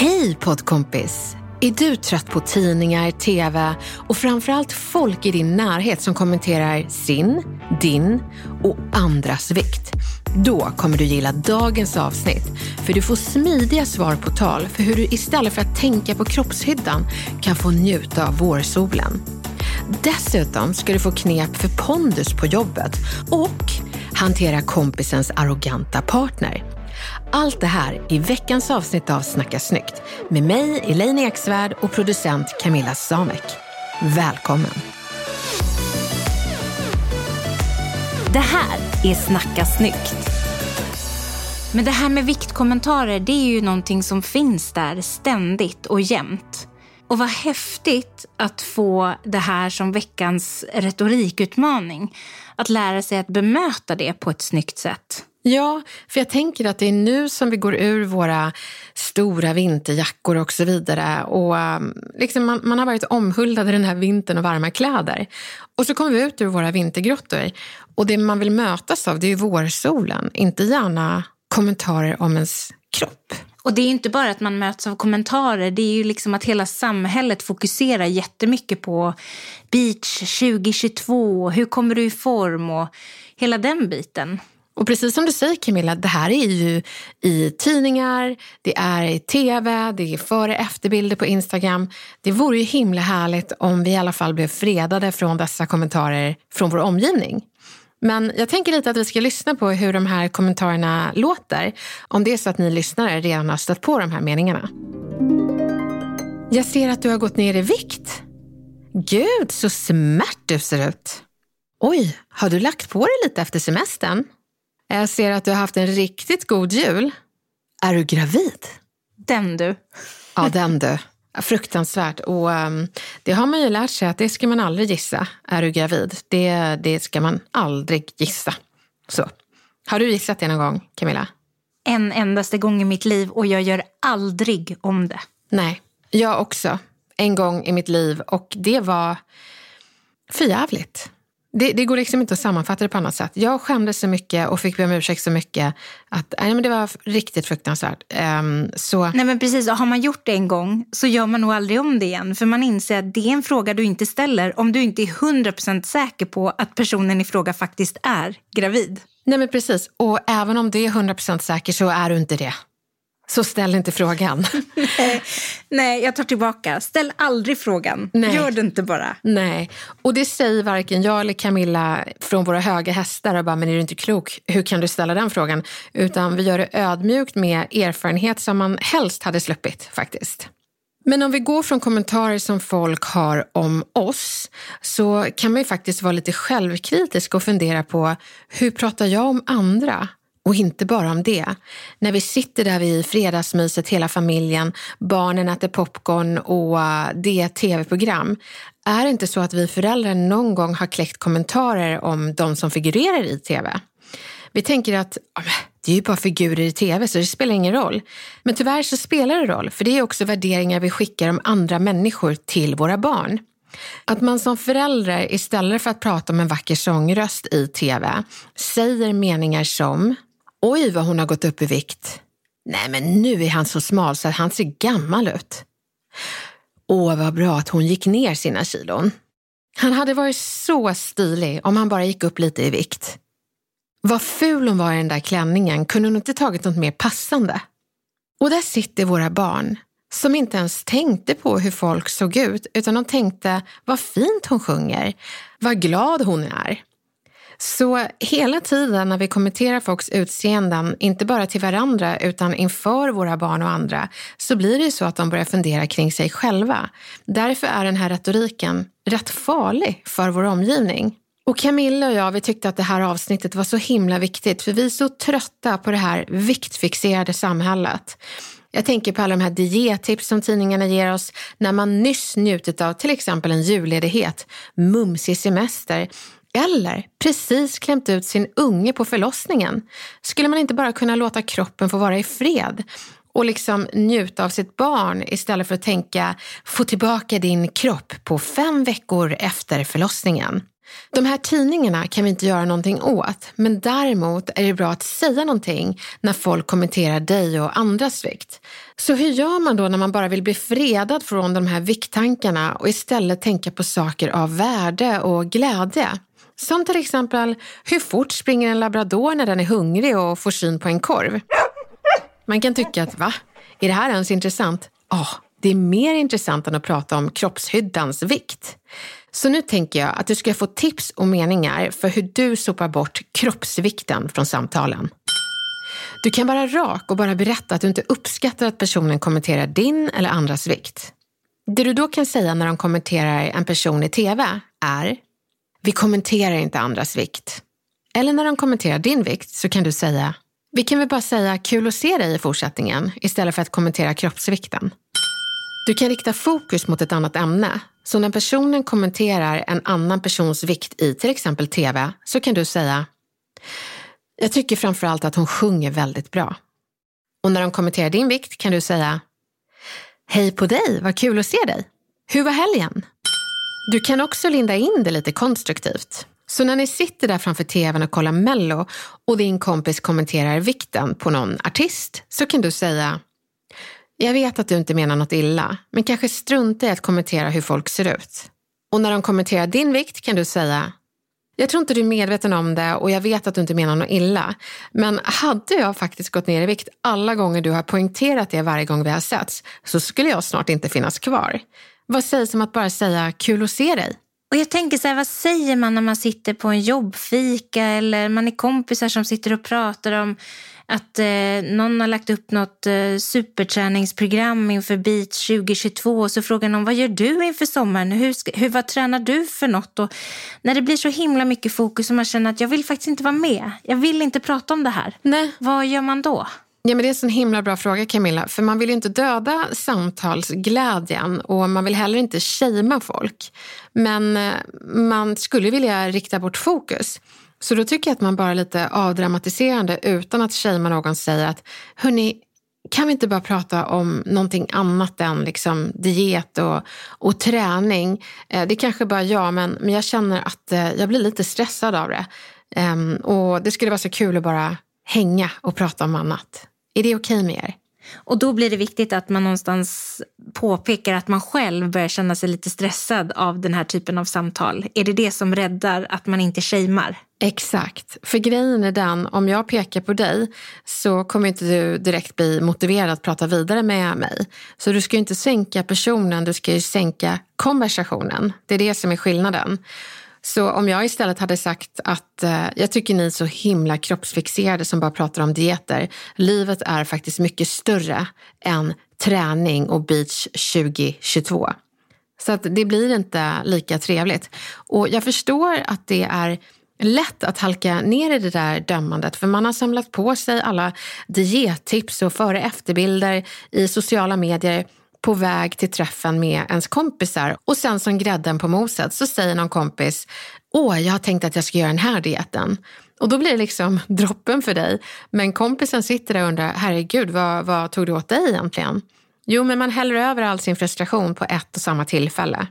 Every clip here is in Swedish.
Hej poddkompis! Är du trött på tidningar, tv och framförallt folk i din närhet som kommenterar sin, din och andras vikt? Då kommer du gilla dagens avsnitt, för du får smidiga svar på tal för hur du istället för att tänka på kroppshyddan kan få njuta av vårsolen. Dessutom ska du få knep för pondus på jobbet och hantera kompisens arroganta partner. Allt det här i veckans avsnitt av Snacka snyggt med mig, Elaine Eksvärd och producent Camilla Samek. Välkommen! Det här är Snacka snyggt. Men det här med viktkommentarer, det är ju någonting som finns där ständigt och jämt. Och vad häftigt att få det här som veckans retorikutmaning. Att lära sig att bemöta det på ett snyggt sätt. Ja, för jag tänker att det är nu som vi går ur våra stora vinterjackor och så vidare. Och um, liksom man, man har varit omhuldad i den här vintern och varma kläder. Och så kommer vi ut ur våra vintergrottor. Och det man vill mötas av det är vårsolen, inte gärna kommentarer om ens kropp. Och det är inte bara att man möts av kommentarer, det är ju liksom att hela samhället fokuserar jättemycket på beach 2022, hur kommer du i form och hela den biten. Och precis som du säger Camilla, det här är ju i tidningar, det är i tv, det är före och efterbilder på Instagram. Det vore ju himla härligt om vi i alla fall blev fredade från dessa kommentarer från vår omgivning. Men jag tänker lite att vi ska lyssna på hur de här kommentarerna låter. Om det är så att ni lyssnare redan har stött på de här meningarna. Jag ser att du har gått ner i vikt. Gud, så smärt du ser ut. Oj, har du lagt på dig lite efter semestern? Jag ser att du har haft en riktigt god jul. Är du gravid? Den du. Ja, den du. Fruktansvärt. Och um, det har man ju lärt sig att det ska man aldrig gissa. Är du gravid? Det, det ska man aldrig gissa. Så. Har du gissat det någon gång, Camilla? En endaste gång i mitt liv och jag gör aldrig om det. Nej, jag också. En gång i mitt liv och det var förjävligt. Det, det går liksom inte att sammanfatta det på annat sätt. Jag skämdes så mycket och fick be om ursäkt så mycket att nej, men det var riktigt fruktansvärt. Um, så... Nej men precis, och har man gjort det en gång så gör man nog aldrig om det igen. För man inser att det är en fråga du inte ställer om du inte är 100% säker på att personen i fråga faktiskt är gravid. Nej men precis, och även om du är 100% säker så är du inte det. Så ställ inte frågan. nej, nej, jag tar tillbaka. Ställ aldrig frågan. Nej. Gör det inte bara. Nej, och det säger varken jag eller Camilla från våra höga hästar och bara, men är du inte klok? Hur kan du ställa den frågan? Utan vi gör det ödmjukt med erfarenhet som man helst hade sluppit faktiskt. Men om vi går från kommentarer som folk har om oss så kan man ju faktiskt vara lite självkritisk och fundera på hur pratar jag om andra? Och inte bara om det. När vi sitter där vid fredagsmyset hela familjen, barnen äter popcorn och eh, det är ett tv-program. Är det inte så att vi föräldrar någon gång har kläckt kommentarer om de som figurerar i tv? Vi tänker att det är ju bara figurer i tv så det spelar ingen roll. Men tyvärr så spelar det roll, för det är också värderingar vi skickar om andra människor till våra barn. Att man som förälder istället för att prata om en vacker sångröst i tv säger meningar som Oj, vad hon har gått upp i vikt. Nej, men nu är han så smal så att han ser gammal ut. Åh, vad bra att hon gick ner sina kilon. Han hade varit så stilig om han bara gick upp lite i vikt. Vad ful hon var i den där klänningen, kunde hon inte tagit något mer passande? Och där sitter våra barn som inte ens tänkte på hur folk såg ut, utan de tänkte vad fint hon sjunger, vad glad hon är. Så hela tiden när vi kommenterar folks utseenden, inte bara till varandra utan inför våra barn och andra, så blir det ju så att de börjar fundera kring sig själva. Därför är den här retoriken rätt farlig för vår omgivning. Och Camilla och jag vi tyckte att det här avsnittet var så himla viktigt för vi är så trötta på det här viktfixerade samhället. Jag tänker på alla de här diettips som tidningarna ger oss när man nyss njutit av till exempel en julledighet, mumsig semester eller precis klämt ut sin unge på förlossningen. Skulle man inte bara kunna låta kroppen få vara i fred och liksom njuta av sitt barn istället för att tänka få tillbaka din kropp på fem veckor efter förlossningen? De här tidningarna kan vi inte göra någonting åt, men däremot är det bra att säga någonting när folk kommenterar dig och andras vikt. Så hur gör man då när man bara vill bli fredad från de här vikttankarna och istället tänka på saker av värde och glädje? Som till exempel, hur fort springer en labrador när den är hungrig och får syn på en korv? Man kan tycka att, va? Är det här ens intressant? Ja, oh, det är mer intressant än att prata om kroppshyddans vikt. Så nu tänker jag att du ska få tips och meningar för hur du sopar bort kroppsvikten från samtalen. Du kan vara rak och bara berätta att du inte uppskattar att personen kommenterar din eller andras vikt. Det du då kan säga när de kommenterar en person i TV är vi kommenterar inte andras vikt. Eller när de kommenterar din vikt så kan du säga vi kan väl bara säga kul att se dig i fortsättningen istället för att kommentera kroppsvikten. Du kan rikta fokus mot ett annat ämne. Så när personen kommenterar en annan persons vikt i till exempel TV så kan du säga Jag tycker framförallt att hon sjunger väldigt bra. Och när de kommenterar din vikt kan du säga Hej på dig, vad kul att se dig. Hur var helgen? Du kan också linda in det lite konstruktivt. Så när ni sitter där framför tvn och kollar Mello och din kompis kommenterar vikten på någon artist så kan du säga Jag vet att du inte menar något illa, men kanske strunta i att kommentera hur folk ser ut. Och när de kommenterar din vikt kan du säga jag tror inte du är medveten om det och jag vet att du inte menar något illa. Men hade jag faktiskt gått ner i vikt alla gånger du har poängterat det varje gång vi har setts så skulle jag snart inte finnas kvar. Vad sägs om att bara säga kul att se dig? Och jag tänker så här, vad säger man när man sitter på en jobbfika eller man är kompisar som sitter och pratar om att eh, någon har lagt upp något eh, superträningsprogram inför Beach 2022 och så frågar någon vad gör du inför sommaren? Hur, hur, vad tränar du för något? Och när det blir så himla mycket fokus och man känner att jag vill faktiskt inte vara med. Jag vill inte prata om det här. Nej. Vad gör man då? Ja, men det är en himla bra fråga Camilla, för man vill ju inte döda samtalsglädjen och man vill heller inte shamea folk. Men eh, man skulle vilja rikta bort fokus. Så då tycker jag att man bara lite avdramatiserande utan att shamea någon säger att hörni, kan vi inte bara prata om någonting annat än liksom diet och, och träning? Eh, det är kanske bara jag, men, men jag känner att eh, jag blir lite stressad av det. Ehm, och det skulle vara så kul att bara hänga och prata om annat. Är det okej okay med er? Och då blir det viktigt att man någonstans påpekar att man själv börjar känna sig lite stressad av den här typen av samtal. Är det det som räddar att man inte shamear? Exakt. För grejen är den, om jag pekar på dig så kommer inte du direkt bli motiverad att prata vidare med mig. Så du ska inte sänka personen, du ska ju sänka konversationen. Det är det som är skillnaden. Så om jag istället hade sagt att eh, jag tycker ni är så himla kroppsfixerade som bara pratar om dieter. Livet är faktiskt mycket större än träning och beach 2022. Så att det blir inte lika trevligt. Och jag förstår att det är lätt att halka ner i det där dömandet för man har samlat på sig alla diettips och före efterbilder i sociala medier på väg till träffen med ens kompisar och sen som grädden på moset så säger någon kompis Åh, jag har tänkt att jag ska göra den här dieten. Och då blir det liksom droppen för dig. Men kompisen sitter där och undrar, herregud, vad, vad tog du åt dig egentligen? Jo, men man häller över all sin frustration på ett och samma tillfälle.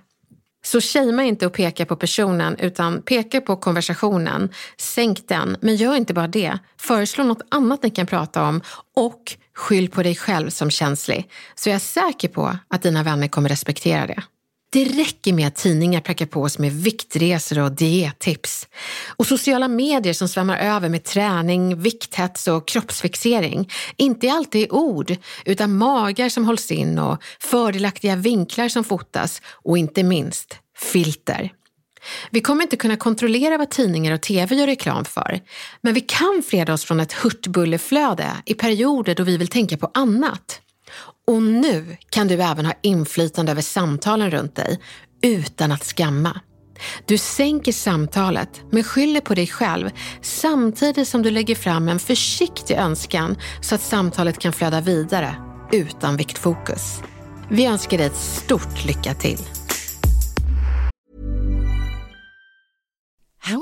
Så shamea inte och peka på personen utan peka på konversationen. Sänk den, men gör inte bara det. Föreslå något annat ni kan prata om och skyll på dig själv som känslig. Så jag är säker på att dina vänner kommer respektera det. Det räcker med att tidningar prackar på oss med viktresor och diettips. Och sociala medier som svämmar över med träning, vikthets och kroppsfixering. Inte alltid i ord, utan magar som hålls in och fördelaktiga vinklar som fotas och inte minst filter. Vi kommer inte kunna kontrollera vad tidningar och tv gör reklam för, men vi kan freda oss från ett hurtbulleflöde i perioder då vi vill tänka på annat. Och nu kan du även ha inflytande över samtalen runt dig utan att skamma. Du sänker samtalet men skyller på dig själv samtidigt som du lägger fram en försiktig önskan så att samtalet kan flöda vidare utan viktfokus. Vi önskar dig ett stort lycka till.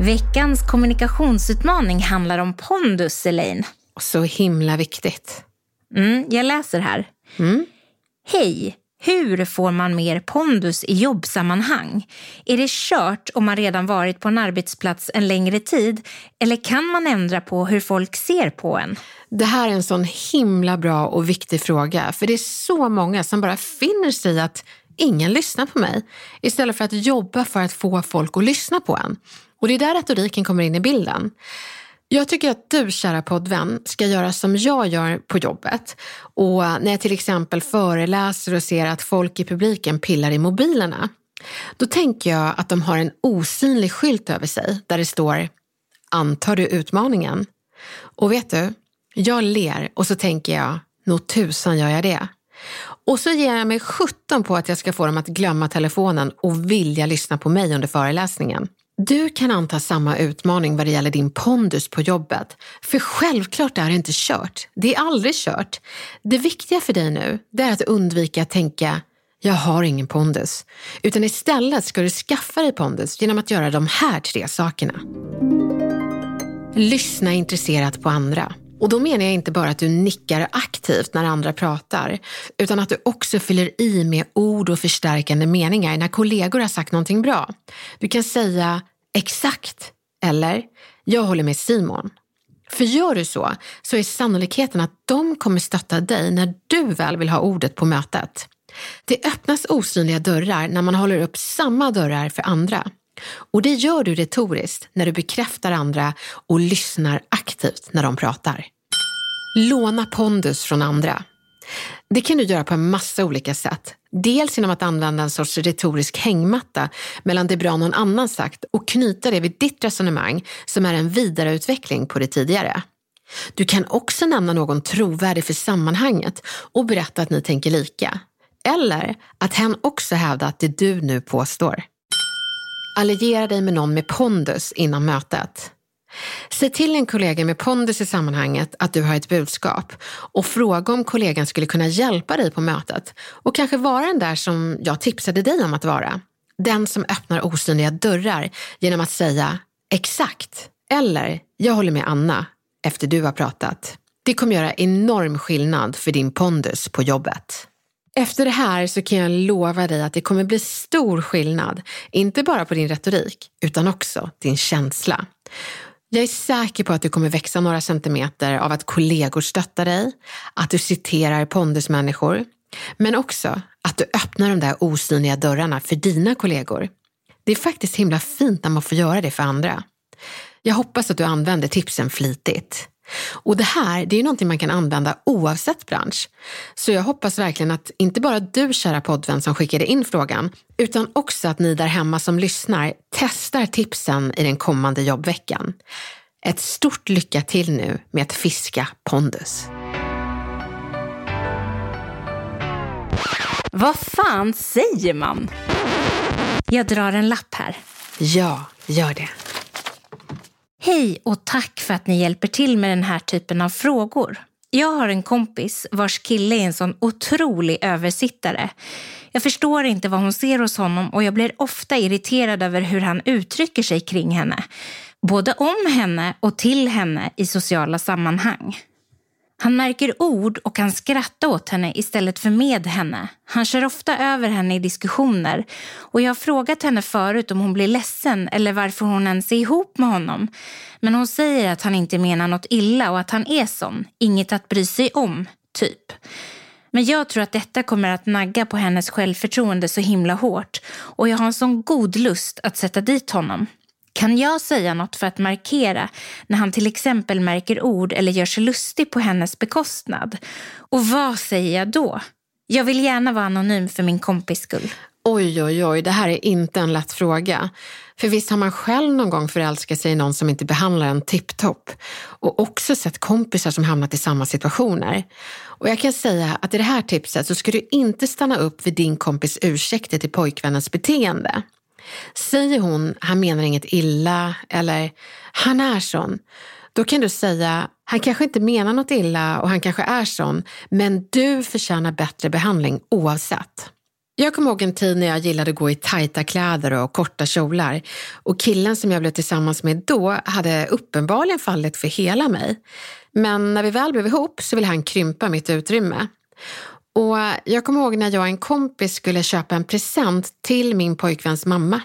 Veckans kommunikationsutmaning handlar om pondus, Elaine. Så himla viktigt. Mm, jag läser här. Hej! Hur får man mer pondus i jobbsammanhang? Är det kört om man redan varit på en arbetsplats en längre tid? Eller kan man ändra på hur folk ser på en? Det här är en sån himla bra och viktig fråga, för det är så många som bara finner sig i att ingen lyssnar på mig, istället för att jobba för att få folk att lyssna på en. Och det är där retoriken kommer in i bilden. Jag tycker att du, kära poddvän, ska göra som jag gör på jobbet. Och när jag till exempel föreläser och ser att folk i publiken pillar i mobilerna, då tänker jag att de har en osynlig skylt över sig där det står Antar du utmaningen? Och vet du, jag ler och så tänker jag, nog tusan gör jag det. Och så ger jag mig 17 på att jag ska få dem att glömma telefonen och vilja lyssna på mig under föreläsningen. Du kan anta samma utmaning vad det gäller din pondus på jobbet. För självklart är det inte kört. Det är aldrig kört. Det viktiga för dig nu det är att undvika att tänka jag har ingen pondus. Utan istället ska du skaffa dig pondus genom att göra de här tre sakerna. Lyssna intresserat på andra. Och då menar jag inte bara att du nickar aktivt när andra pratar, utan att du också fyller i med ord och förstärkande meningar när kollegor har sagt någonting bra. Du kan säga exakt eller jag håller med Simon. För gör du så, så är sannolikheten att de kommer stötta dig när du väl vill ha ordet på mötet. Det öppnas osynliga dörrar när man håller upp samma dörrar för andra. Och det gör du retoriskt när du bekräftar andra och lyssnar aktivt när de pratar. Låna pondus från andra. Det kan du göra på en massa olika sätt. Dels genom att använda en sorts retorisk hängmatta mellan det bra någon annan sagt och knyta det vid ditt resonemang som är en vidareutveckling på det tidigare. Du kan också nämna någon trovärdig för sammanhanget och berätta att ni tänker lika. Eller att hen också hävdar att det du nu påstår. Alliera dig med någon med pondus innan mötet. Säg till en kollega med pondus i sammanhanget att du har ett budskap och fråga om kollegan skulle kunna hjälpa dig på mötet och kanske vara den där som jag tipsade dig om att vara. Den som öppnar osynliga dörrar genom att säga exakt eller jag håller med Anna efter du har pratat. Det kommer göra enorm skillnad för din pondus på jobbet. Efter det här så kan jag lova dig att det kommer bli stor skillnad, inte bara på din retorik, utan också din känsla. Jag är säker på att du kommer växa några centimeter av att kollegor stöttar dig, att du citerar pondusmänniskor, men också att du öppnar de där osynliga dörrarna för dina kollegor. Det är faktiskt himla fint när man får göra det för andra. Jag hoppas att du använder tipsen flitigt. Och det här, det är ju någonting man kan använda oavsett bransch. Så jag hoppas verkligen att inte bara du, kära poddvän som skickade in frågan, utan också att ni där hemma som lyssnar testar tipsen i den kommande jobbveckan. Ett stort lycka till nu med att fiska pondus. Vad fan säger man? Jag drar en lapp här. Ja, gör det. Hej och tack för att ni hjälper till med den här typen av frågor. Jag har en kompis vars kille är en sån otrolig översittare. Jag förstår inte vad hon ser hos honom och jag blir ofta irriterad över hur han uttrycker sig kring henne. Både om henne och till henne i sociala sammanhang. Han märker ord och kan skratta åt henne istället för med henne. Han kör ofta över henne i diskussioner och jag har frågat henne förut om hon blir ledsen eller varför hon ens är ihop med honom. Men hon säger att han inte menar något illa och att han är sån, inget att bry sig om, typ. Men jag tror att detta kommer att nagga på hennes självförtroende så himla hårt och jag har en sån god lust att sätta dit honom. Kan jag säga något för att markera när han till exempel märker ord eller gör sig lustig på hennes bekostnad? Och vad säger jag då? Jag vill gärna vara anonym för min kompis skull. Oj, oj, oj, det här är inte en lätt fråga. För visst har man själv någon gång förälskat sig i någon som inte behandlar en tipptopp och också sett kompisar som hamnat i samma situationer. Och jag kan säga att i det här tipset så ska du inte stanna upp vid din kompis ursäkter till pojkvännens beteende. Säger hon han menar inget illa eller han är sån, då kan du säga han kanske inte menar något illa och han kanske är sån, men du förtjänar bättre behandling oavsett. Jag kommer ihåg en tid när jag gillade att gå i tajta kläder och korta kjolar och killen som jag blev tillsammans med då hade uppenbarligen fallit för hela mig. Men när vi väl blev ihop så ville han krympa mitt utrymme. Och jag kommer ihåg när jag och en kompis skulle köpa en present till min pojkväns mamma.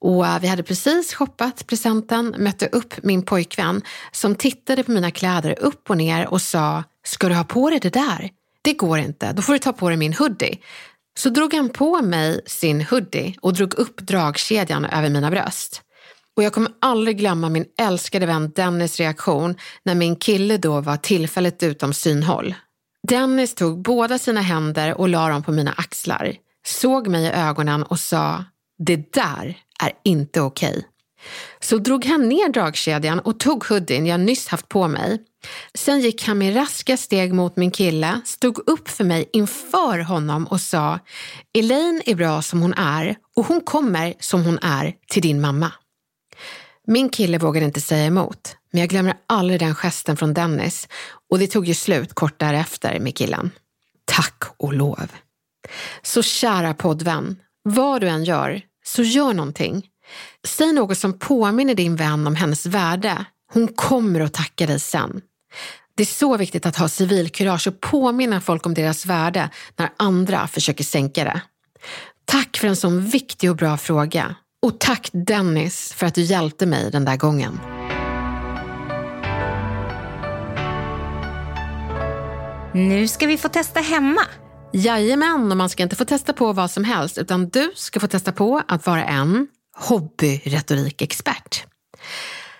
Och vi hade precis shoppat presenten, mötte upp min pojkvän som tittade på mina kläder upp och ner och sa, ska du ha på dig det där? Det går inte, då får du ta på dig min hoodie. Så drog han på mig sin hoodie och drog upp dragkedjan över mina bröst. Och jag kommer aldrig glömma min älskade vän Dennis reaktion när min kille då var tillfälligt utom synhåll. Dennis tog båda sina händer och la dem på mina axlar, såg mig i ögonen och sa, det där är inte okej. Okay. Så drog han ner dragkedjan och tog hoodien jag nyss haft på mig. Sen gick han med raska steg mot min kille, stod upp för mig inför honom och sa, Elaine är bra som hon är och hon kommer som hon är till din mamma. Min kille vågade inte säga emot, men jag glömmer aldrig den gesten från Dennis och det tog ju slut kort därefter med killen. Tack och lov. Så kära poddvän, vad du än gör, så gör någonting. Säg något som påminner din vän om hennes värde. Hon kommer att tacka dig sen. Det är så viktigt att ha civilkurage och påminna folk om deras värde när andra försöker sänka det. Tack för en sån viktig och bra fråga. Och tack Dennis för att du hjälpte mig den där gången. Nu ska vi få testa hemma. Jajamän, och man ska inte få testa på vad som helst utan du ska få testa på att vara en hobbyretorikexpert.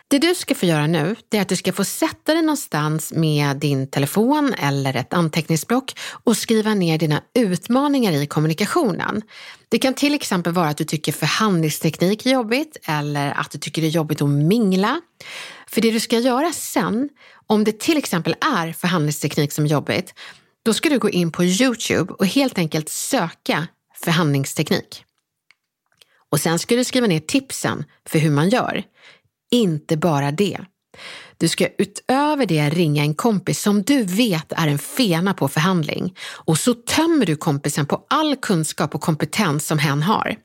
Det du ska få göra nu är att du ska få sätta dig någonstans med din telefon eller ett anteckningsblock och skriva ner dina utmaningar i kommunikationen. Det kan till exempel vara att du tycker förhandlingsteknik är jobbigt eller att du tycker det är jobbigt att mingla. För det du ska göra sen, om det till exempel är förhandlingsteknik som är jobbigt, då ska du gå in på Youtube och helt enkelt söka förhandlingsteknik. Och sen ska du skriva ner tipsen för hur man gör. Inte bara det. Du ska utöver det ringa en kompis som du vet är en fena på förhandling och så tömmer du kompisen på all kunskap och kompetens som hen har.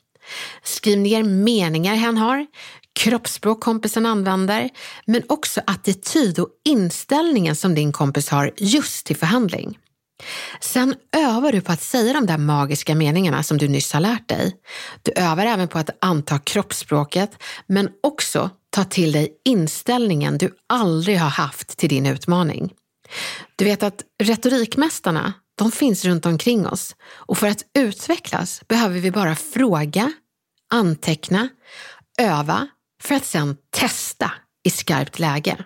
Skriv ner meningar hen har, kroppsspråk kompisen använder, men också attityd och inställningen som din kompis har just till förhandling. Sen övar du på att säga de där magiska meningarna som du nyss har lärt dig. Du övar även på att anta kroppsspråket, men också ta till dig inställningen du aldrig har haft till din utmaning. Du vet att retorikmästarna, de finns runt omkring oss och för att utvecklas behöver vi bara fråga, anteckna, öva för att sedan testa i skarpt läge.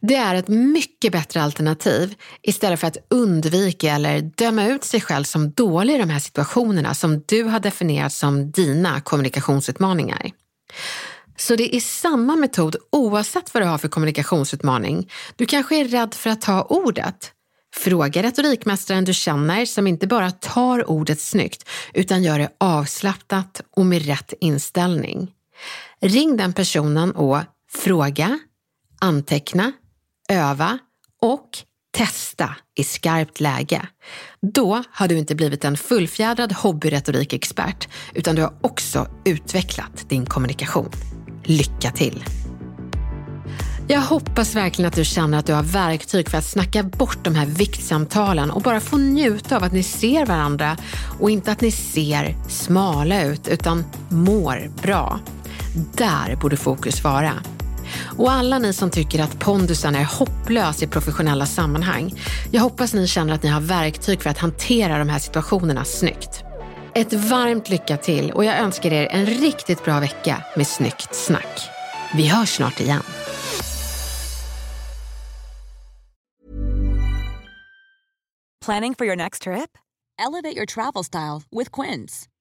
Det är ett mycket bättre alternativ istället för att undvika eller döma ut sig själv som dålig i de här situationerna som du har definierat som dina kommunikationsutmaningar. Så det är samma metod oavsett vad du har för kommunikationsutmaning. Du kanske är rädd för att ta ordet. Fråga retorikmästaren du känner som inte bara tar ordet snyggt utan gör det avslappnat och med rätt inställning. Ring den personen och fråga, anteckna, öva och testa i skarpt läge. Då har du inte blivit en fullfjädrad hobbyretorikexpert utan du har också utvecklat din kommunikation. Lycka till! Jag hoppas verkligen att du känner att du har verktyg för att snacka bort de här viktsamtalen och bara få njuta av att ni ser varandra och inte att ni ser smala ut utan mår bra. Där borde fokus vara. Och alla ni som tycker att pondusen är hopplös i professionella sammanhang, jag hoppas ni känner att ni har verktyg för att hantera de här situationerna snyggt. Ett varmt lycka till och jag önskar er en riktigt bra vecka med Snyggt Snack. Vi hörs snart igen. Planning for your next trip? Elevate your travel style with Quince.